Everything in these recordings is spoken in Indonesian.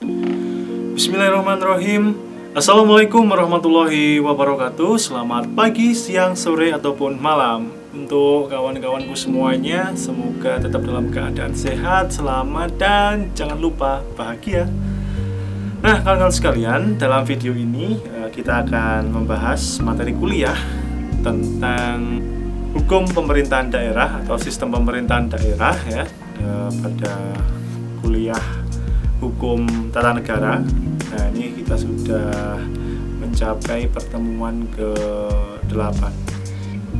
Bismillahirrahmanirrahim. Assalamualaikum warahmatullahi wabarakatuh. Selamat pagi, siang, sore, ataupun malam. Untuk kawan-kawanku semuanya Semoga tetap dalam keadaan sehat, selamat, dan jangan lupa bahagia. Nah kawan-kawan sekalian Dalam video ini eh, kita akan membahas materi kuliah Tentang hukum pemerintahan daerah Atau sistem pemerintahan daerah ya eh, Pada kuliah hukum tata negara. Nah ini kita sudah mencapai pertemuan ke-8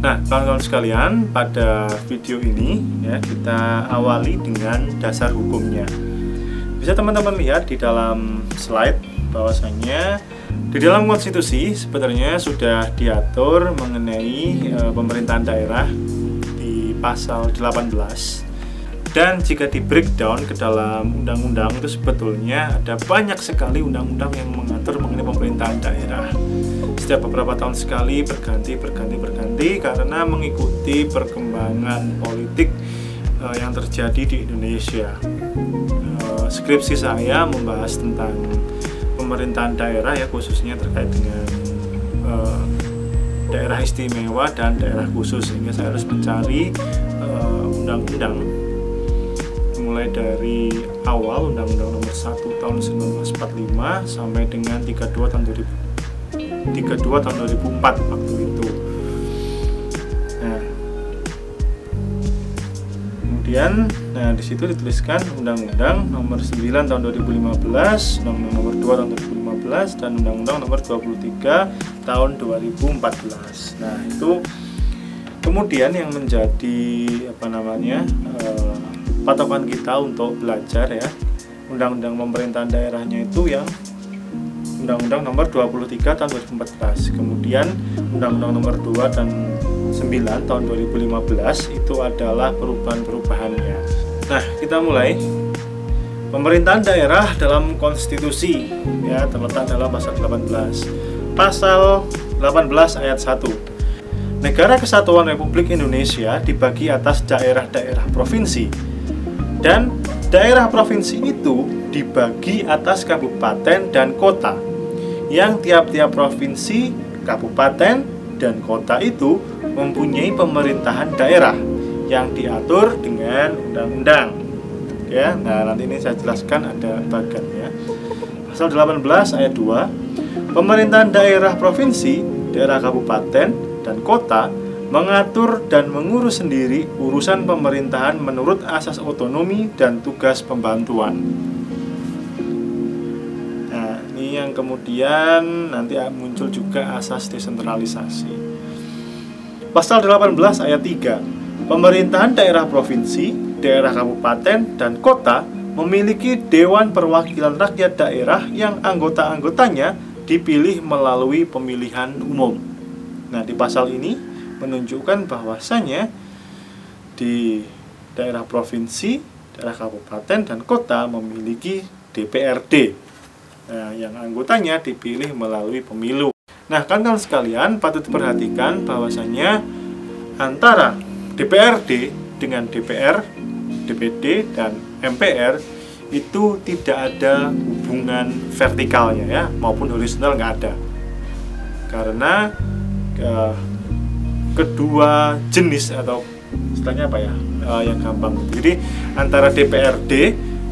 Nah kawan-kawan sekalian pada video ini ya kita awali dengan dasar hukumnya. Bisa teman-teman lihat di dalam slide bahwasanya di dalam konstitusi sebenarnya sudah diatur mengenai e, pemerintahan daerah di pasal 18 dan jika di breakdown ke dalam undang-undang itu sebetulnya ada banyak sekali undang-undang yang mengatur mengenai pemerintahan daerah. Setiap beberapa tahun sekali berganti, berganti, berganti karena mengikuti perkembangan politik uh, yang terjadi di Indonesia. Uh, skripsi saya membahas tentang pemerintahan daerah ya khususnya terkait dengan uh, daerah istimewa dan daerah khusus sehingga saya harus mencari undang-undang mulai dari awal Undang-Undang Nomor 1 Tahun 1945 sampai dengan 32 tahun 2000 32 tahun 2004 waktu itu. Nah, kemudian nah di situ dituliskan Undang-Undang Nomor 9 Tahun 2015, Undang-Undang Nomor 2 Tahun 2015 dan Undang-Undang Nomor 23 Tahun 2014. Nah, itu kemudian yang menjadi apa namanya? Uh, patokan kita untuk belajar ya. Undang-undang pemerintahan daerahnya itu yang Undang-Undang nomor 23 tahun 2014 kemudian Undang-Undang nomor 2 dan 9 tahun 2015 itu adalah perubahan-perubahannya. Nah kita mulai. Pemerintahan daerah dalam konstitusi ya terletak dalam pasal 18 pasal 18 ayat 1 Negara Kesatuan Republik Indonesia dibagi atas daerah-daerah provinsi dan daerah provinsi itu dibagi atas kabupaten dan kota yang tiap-tiap provinsi, kabupaten, dan kota itu mempunyai pemerintahan daerah yang diatur dengan undang-undang. Ya, nah nanti ini saya jelaskan ada bagannya. Pasal 18 ayat 2, pemerintahan daerah provinsi, daerah kabupaten, dan kota mengatur dan mengurus sendiri urusan pemerintahan menurut asas otonomi dan tugas pembantuan. Nah, ini yang kemudian nanti muncul juga asas desentralisasi. Pasal 18 ayat 3. Pemerintahan daerah provinsi, daerah kabupaten, dan kota memiliki Dewan Perwakilan Rakyat Daerah yang anggota-anggotanya dipilih melalui pemilihan umum. Nah, di pasal ini menunjukkan bahwasanya di daerah provinsi, daerah kabupaten dan kota memiliki DPRD nah, yang anggotanya dipilih melalui pemilu. Nah, kan sekalian patut diperhatikan bahwasanya antara DPRD dengan DPR, DPD dan MPR itu tidak ada hubungan vertikalnya ya maupun horizontal nggak ada karena uh, kedua jenis atau istilahnya apa ya uh, yang gampang. Jadi antara DPRD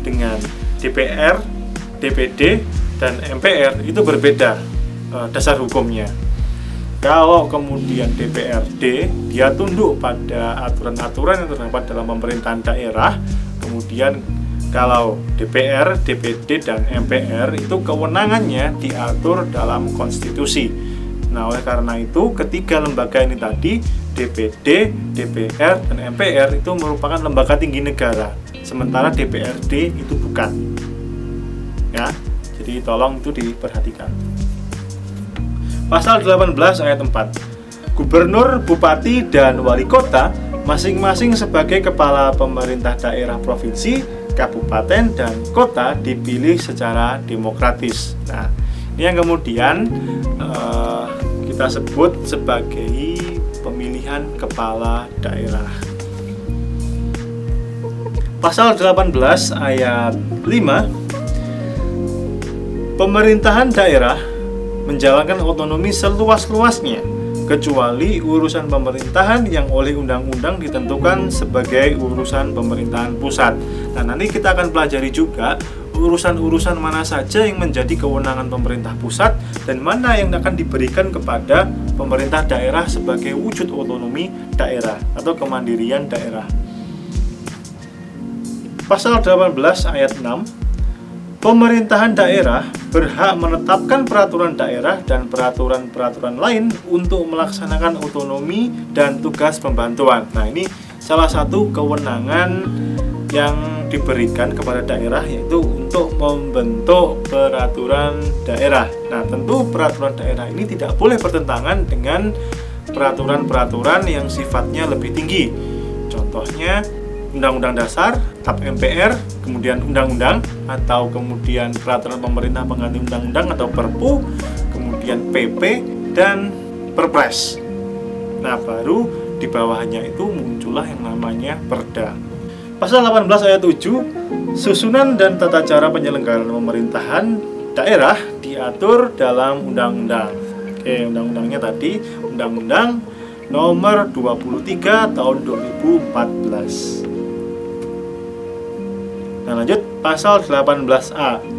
dengan DPR DPD dan MPR itu berbeda uh, dasar hukumnya. Kalau kemudian DPRD dia tunduk pada aturan-aturan yang terdapat dalam pemerintahan daerah kemudian kalau DPR, DPD, dan MPR itu kewenangannya diatur dalam konstitusi Nah, oleh karena itu, ketiga lembaga ini tadi, DPD, DPR, dan MPR itu merupakan lembaga tinggi negara, sementara DPRD itu bukan. Ya, jadi tolong itu diperhatikan. Pasal 18 ayat 4. Gubernur, bupati, dan wali kota masing-masing sebagai kepala pemerintah daerah provinsi, kabupaten, dan kota dipilih secara demokratis. Nah, ini yang kemudian uh, kita sebut sebagai pemilihan kepala daerah. Pasal 18 ayat 5 pemerintahan daerah menjalankan otonomi seluas-luasnya kecuali urusan pemerintahan yang oleh undang-undang ditentukan sebagai urusan pemerintahan pusat. Nah, nanti kita akan pelajari juga urusan-urusan mana saja yang menjadi kewenangan pemerintah pusat dan mana yang akan diberikan kepada pemerintah daerah sebagai wujud otonomi daerah atau kemandirian daerah. Pasal 18 ayat 6 Pemerintahan daerah berhak menetapkan peraturan daerah dan peraturan-peraturan lain untuk melaksanakan otonomi dan tugas pembantuan. Nah, ini salah satu kewenangan yang diberikan kepada daerah yaitu untuk membentuk peraturan daerah. Nah, tentu peraturan daerah ini tidak boleh bertentangan dengan peraturan-peraturan yang sifatnya lebih tinggi. Contohnya Undang-Undang Dasar, TAP MPR, kemudian Undang-Undang atau kemudian peraturan pemerintah pengganti Undang-Undang atau Perpu, kemudian PP dan Perpres. Nah, baru di bawahnya itu muncullah yang namanya Perda. Pasal 18 ayat 7, susunan dan tata cara penyelenggaraan pemerintahan daerah diatur dalam undang-undang. Oke, undang-undangnya tadi Undang-Undang Nomor 23 Tahun 2014. Nah lanjut pasal 18A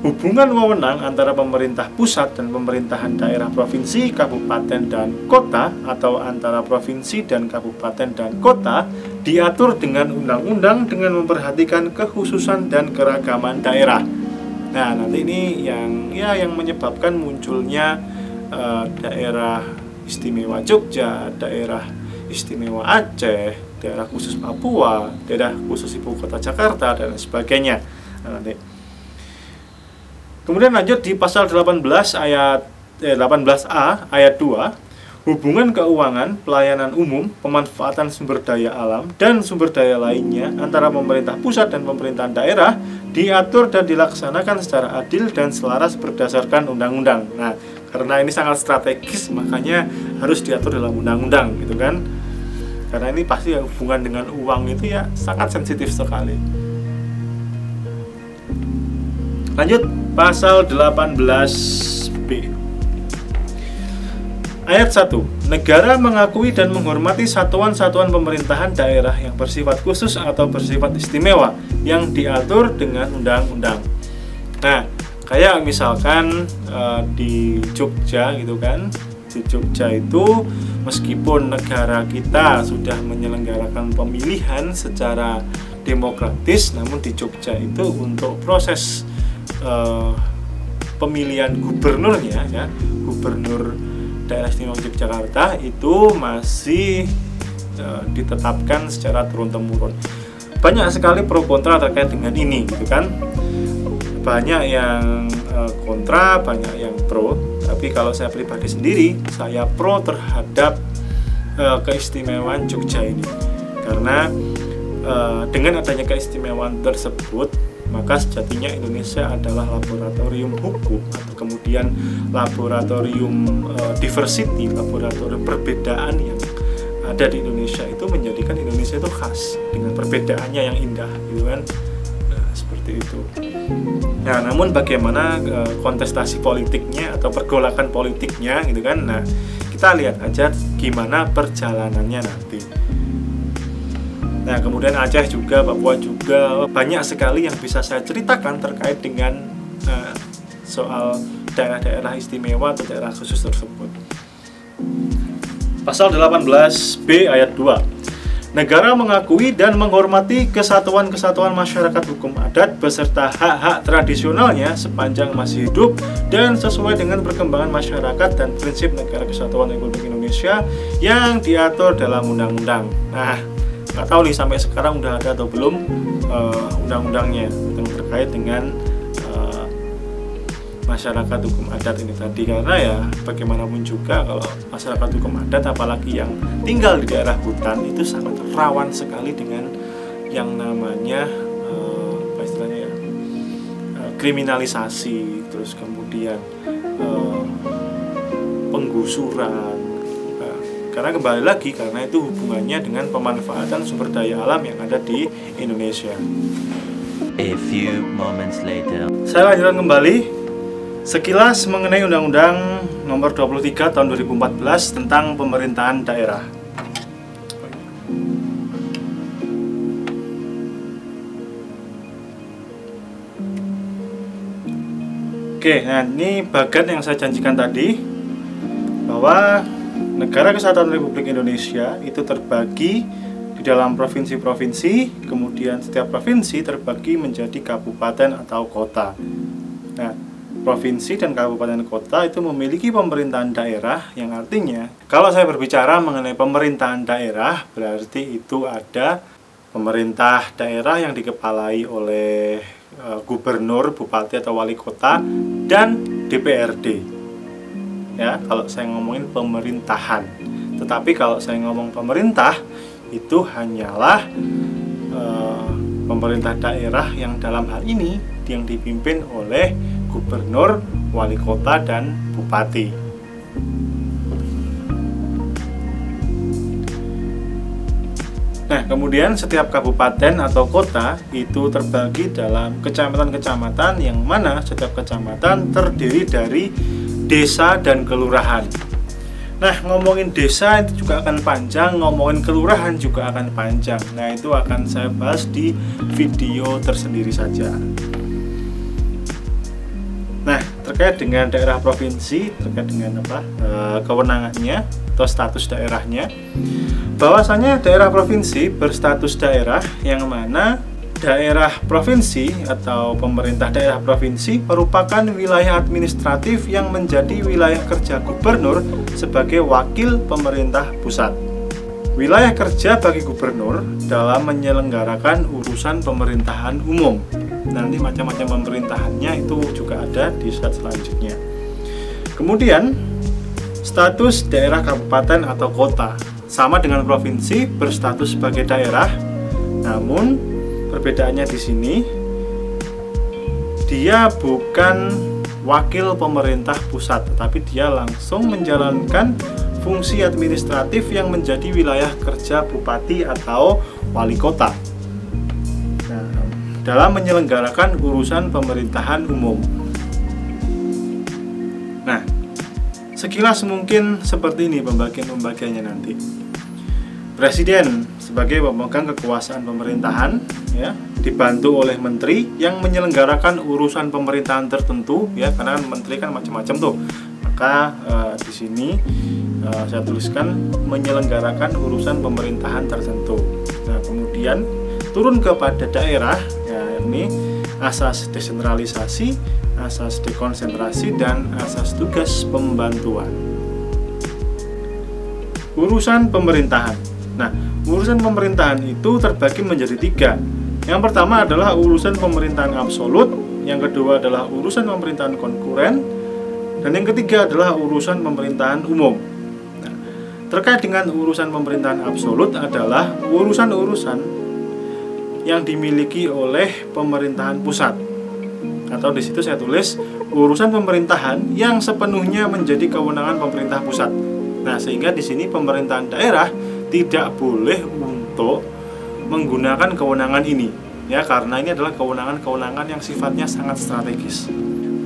Hubungan wewenang antara pemerintah pusat dan pemerintahan daerah provinsi, kabupaten, dan kota atau antara provinsi dan kabupaten dan kota diatur dengan undang-undang dengan memperhatikan kekhususan dan keragaman daerah. Nah, nanti ini yang ya yang menyebabkan munculnya uh, daerah istimewa Jogja, daerah istimewa Aceh, daerah khusus Papua, daerah khusus ibu kota Jakarta dan sebagainya. Nah, nanti. Kemudian lanjut di pasal 18 ayat eh, 18A ayat 2 hubungan keuangan, pelayanan umum, pemanfaatan sumber daya alam, dan sumber daya lainnya antara pemerintah pusat dan pemerintahan daerah diatur dan dilaksanakan secara adil dan selaras berdasarkan undang-undang. Nah, karena ini sangat strategis, makanya harus diatur dalam undang-undang, gitu kan? karena ini pasti hubungan dengan uang itu ya sangat sensitif sekali lanjut pasal 18b Ayat 1. Negara mengakui dan menghormati satuan-satuan pemerintahan daerah yang bersifat khusus atau bersifat istimewa yang diatur dengan undang-undang. Nah, kayak misalkan uh, di Jogja gitu kan, di Jogja itu meskipun negara kita sudah menyelenggarakan pemilihan secara demokratis namun di Jogja itu untuk proses uh, pemilihan gubernurnya ya gubernur daerah istimewa Yogyakarta itu masih uh, ditetapkan secara turun temurun banyak sekali pro kontra terkait dengan ini gitu kan? Banyak yang uh, kontra banyak yang pro. Tapi kalau saya pribadi sendiri saya pro terhadap uh, keistimewaan Jogja ini. Karena uh, dengan adanya keistimewaan tersebut maka sejatinya Indonesia adalah laboratorium hukum atau kemudian laboratorium uh, diversity laboratorium perbedaan yang ada di Indonesia itu menjadikan Indonesia itu khas dengan perbedaannya yang indah gitu kan seperti itu. Nah, namun bagaimana uh, kontestasi politiknya atau pergolakan politiknya gitu kan? Nah, kita lihat aja gimana perjalanannya nanti. Nah, kemudian Aceh juga, Papua juga banyak sekali yang bisa saya ceritakan terkait dengan uh, soal daerah-daerah istimewa atau daerah khusus tersebut. Pasal 18B ayat 2 Negara mengakui dan menghormati kesatuan-kesatuan masyarakat hukum adat beserta hak-hak tradisionalnya sepanjang masih hidup dan sesuai dengan perkembangan masyarakat dan prinsip negara kesatuan Republik Indonesia yang diatur dalam undang-undang. Nah, nggak tahu nih sampai sekarang udah ada atau belum uh, undang-undangnya yang terkait dengan masyarakat hukum adat ini tadi. Karena ya bagaimanapun juga kalau masyarakat hukum adat apalagi yang tinggal di daerah hutan itu sangat rawan sekali dengan yang namanya uh, apa istilahnya ya uh, kriminalisasi terus kemudian uh, penggusuran uh, karena kembali lagi karena itu hubungannya dengan pemanfaatan sumber daya alam yang ada di Indonesia. A few moments later. Saya lanjutkan kembali Sekilas mengenai Undang-Undang Nomor 23 Tahun 2014 tentang Pemerintahan Daerah. Oke, nah ini bagian yang saya janjikan tadi bahwa negara kesatuan Republik Indonesia itu terbagi di dalam provinsi-provinsi, kemudian setiap provinsi terbagi menjadi kabupaten atau kota. Nah, provinsi dan kabupaten kota itu memiliki pemerintahan daerah yang artinya kalau saya berbicara mengenai pemerintahan daerah berarti itu ada pemerintah daerah yang dikepalai oleh e, gubernur, bupati atau wali kota dan DPRD. Ya, kalau saya ngomongin pemerintahan. Tetapi kalau saya ngomong pemerintah itu hanyalah e, pemerintah daerah yang dalam hal ini yang dipimpin oleh gubernur, wali kota, dan bupati. Nah, kemudian setiap kabupaten atau kota itu terbagi dalam kecamatan-kecamatan yang mana setiap kecamatan terdiri dari desa dan kelurahan. Nah, ngomongin desa itu juga akan panjang, ngomongin kelurahan juga akan panjang. Nah, itu akan saya bahas di video tersendiri saja. Nah, terkait dengan daerah provinsi, terkait dengan apa e, kewenangannya atau status daerahnya, bahwasanya daerah provinsi berstatus daerah yang mana daerah provinsi atau pemerintah daerah provinsi merupakan wilayah administratif yang menjadi wilayah kerja gubernur sebagai wakil pemerintah pusat. Wilayah kerja bagi gubernur dalam menyelenggarakan urusan pemerintahan umum. Nanti macam-macam pemerintahannya itu juga ada di slide selanjutnya. Kemudian status daerah kabupaten atau kota. Sama dengan provinsi berstatus sebagai daerah namun perbedaannya di sini dia bukan wakil pemerintah pusat tetapi dia langsung menjalankan fungsi administratif yang menjadi wilayah kerja bupati atau wali kota dalam menyelenggarakan urusan pemerintahan umum. Nah, sekilas mungkin seperti ini pembagian-pembagiannya nanti. Presiden sebagai pemegang kekuasaan pemerintahan ya dibantu oleh menteri yang menyelenggarakan urusan pemerintahan tertentu ya karena kan menteri kan macam-macam tuh maka uh, di sini uh, saya tuliskan menyelenggarakan urusan pemerintahan tertentu nah kemudian turun kepada daerah yakni asas desentralisasi, asas dekonsentrasi, dan asas tugas pembantuan. Urusan pemerintahan. Nah, urusan pemerintahan itu terbagi menjadi tiga. Yang pertama adalah urusan pemerintahan absolut, yang kedua adalah urusan pemerintahan konkuren, dan yang ketiga adalah urusan pemerintahan umum. Nah, terkait dengan urusan pemerintahan absolut adalah urusan-urusan yang dimiliki oleh pemerintahan pusat. Atau di situ saya tulis urusan pemerintahan yang sepenuhnya menjadi kewenangan pemerintah pusat. Nah, sehingga di sini pemerintahan daerah tidak boleh untuk menggunakan kewenangan ini ya karena ini adalah kewenangan-kewenangan yang sifatnya sangat strategis.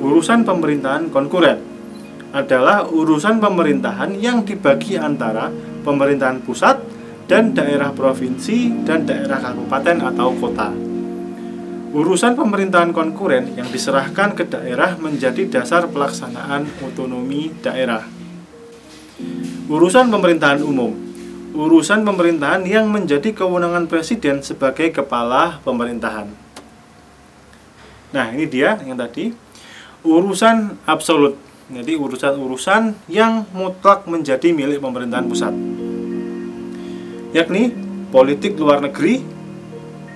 Urusan pemerintahan konkuren adalah urusan pemerintahan yang dibagi antara pemerintahan pusat dan daerah provinsi dan daerah kabupaten atau kota. Urusan pemerintahan konkuren yang diserahkan ke daerah menjadi dasar pelaksanaan otonomi daerah. Urusan pemerintahan umum urusan pemerintahan yang menjadi kewenangan presiden sebagai kepala pemerintahan. Nah, ini dia yang tadi urusan absolut. Jadi urusan-urusan yang mutlak menjadi milik pemerintahan pusat yakni politik luar negeri,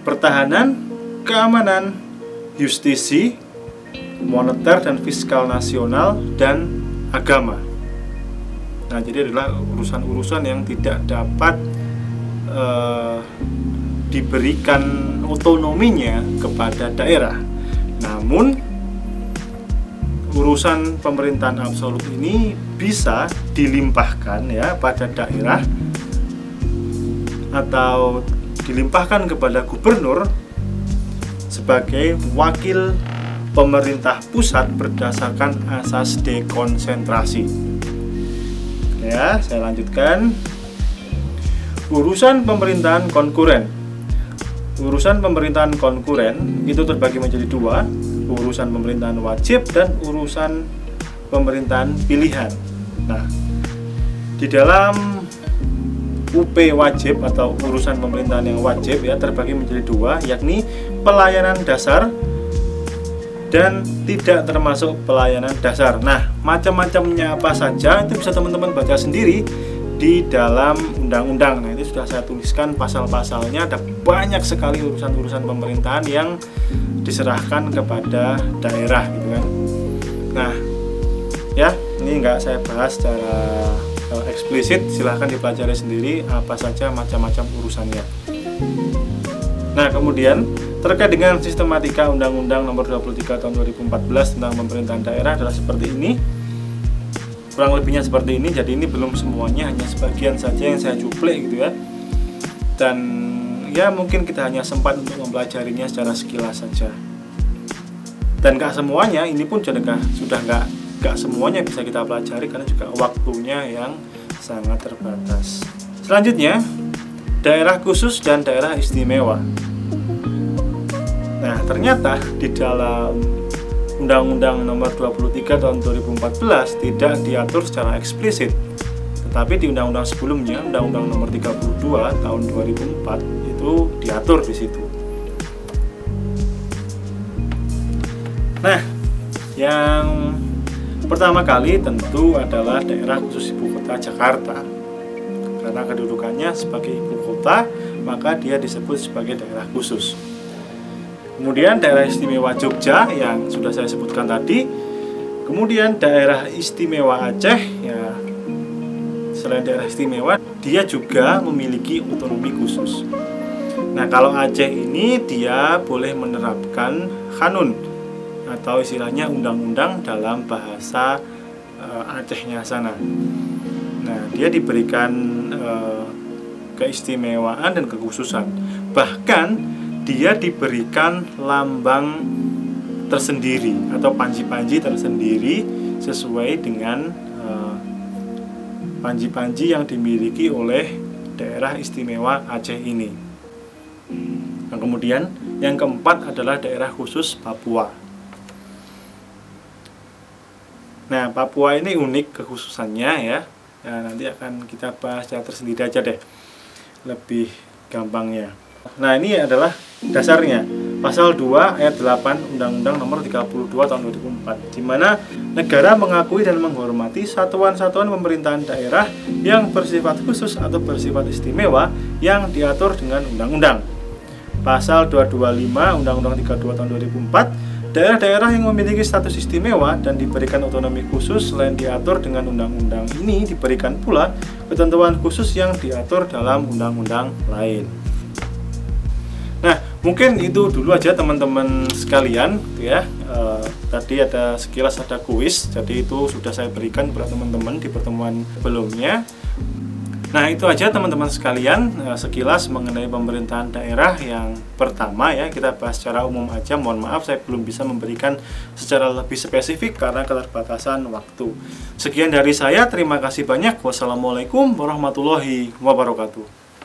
pertahanan, keamanan, justisi, moneter dan fiskal nasional, dan agama. Nah, jadi adalah urusan-urusan yang tidak dapat uh, diberikan otonominya kepada daerah. Namun, urusan pemerintahan absolut ini bisa dilimpahkan ya pada daerah atau dilimpahkan kepada gubernur sebagai wakil pemerintah pusat berdasarkan asas dekonsentrasi. Ya, saya lanjutkan. Urusan pemerintahan konkuren. Urusan pemerintahan konkuren itu terbagi menjadi dua, urusan pemerintahan wajib dan urusan pemerintahan pilihan. Nah, di dalam UP wajib atau urusan pemerintahan yang wajib ya terbagi menjadi dua, yakni pelayanan dasar dan tidak termasuk pelayanan dasar. Nah, macam-macamnya apa saja itu bisa teman-teman baca sendiri di dalam undang-undang. Nah, itu sudah saya tuliskan pasal-pasalnya. Ada banyak sekali urusan-urusan pemerintahan yang diserahkan kepada daerah gitu kan. Nah, ya ini nggak saya bahas secara uh, eksplisit. Silahkan dipelajari sendiri apa saja macam-macam urusannya. Nah, kemudian Terkait dengan sistematika Undang-Undang Nomor 23 Tahun 2014 tentang pemerintahan daerah adalah seperti ini. Kurang lebihnya seperti ini. Jadi ini belum semuanya, hanya sebagian saja yang saya cuplik gitu ya. Dan ya mungkin kita hanya sempat untuk mempelajarinya secara sekilas saja. Dan gak semuanya, ini pun sudah sudah nggak gak semuanya bisa kita pelajari karena juga waktunya yang sangat terbatas. Selanjutnya, daerah khusus dan daerah istimewa. Nah, ternyata di dalam Undang-Undang Nomor 23 Tahun 2014 tidak diatur secara eksplisit. Tetapi di undang-undang sebelumnya, Undang-Undang Nomor 32 Tahun 2004 itu diatur di situ. Nah, yang pertama kali tentu adalah daerah khusus ibu kota Jakarta. Karena kedudukannya sebagai ibu kota, maka dia disebut sebagai daerah khusus. Kemudian daerah istimewa Jogja yang sudah saya sebutkan tadi. Kemudian daerah istimewa Aceh ya selain daerah istimewa dia juga memiliki otonomi khusus. Nah, kalau Aceh ini dia boleh menerapkan kanun atau istilahnya undang-undang dalam bahasa uh, Acehnya sana. Nah, dia diberikan uh, keistimewaan dan kekhususan. Bahkan dia diberikan lambang tersendiri atau panji-panji tersendiri sesuai dengan eh, panji-panji yang dimiliki oleh daerah istimewa Aceh ini. Nah, kemudian yang keempat adalah daerah khusus Papua. Nah, Papua ini unik kekhususannya ya. ya nanti akan kita bahas secara tersendiri aja deh. Lebih gampangnya. Nah, ini adalah dasarnya pasal 2 ayat 8 Undang-Undang Nomor 32 Tahun 2004 di mana negara mengakui dan menghormati satuan-satuan pemerintahan daerah yang bersifat khusus atau bersifat istimewa yang diatur dengan undang-undang. Pasal 225 Undang-Undang 32 Tahun 2004 Daerah-daerah yang memiliki status istimewa dan diberikan otonomi khusus selain diatur dengan undang-undang ini diberikan pula ketentuan khusus yang diatur dalam undang-undang lain. Mungkin itu dulu aja teman-teman sekalian ya. E, tadi ada sekilas ada kuis, jadi itu sudah saya berikan kepada teman-teman di pertemuan sebelumnya. Nah itu aja teman-teman sekalian e, sekilas mengenai pemerintahan daerah yang pertama ya kita bahas secara umum aja. Mohon maaf saya belum bisa memberikan secara lebih spesifik karena keterbatasan waktu. Sekian dari saya, terima kasih banyak. Wassalamualaikum warahmatullahi wabarakatuh.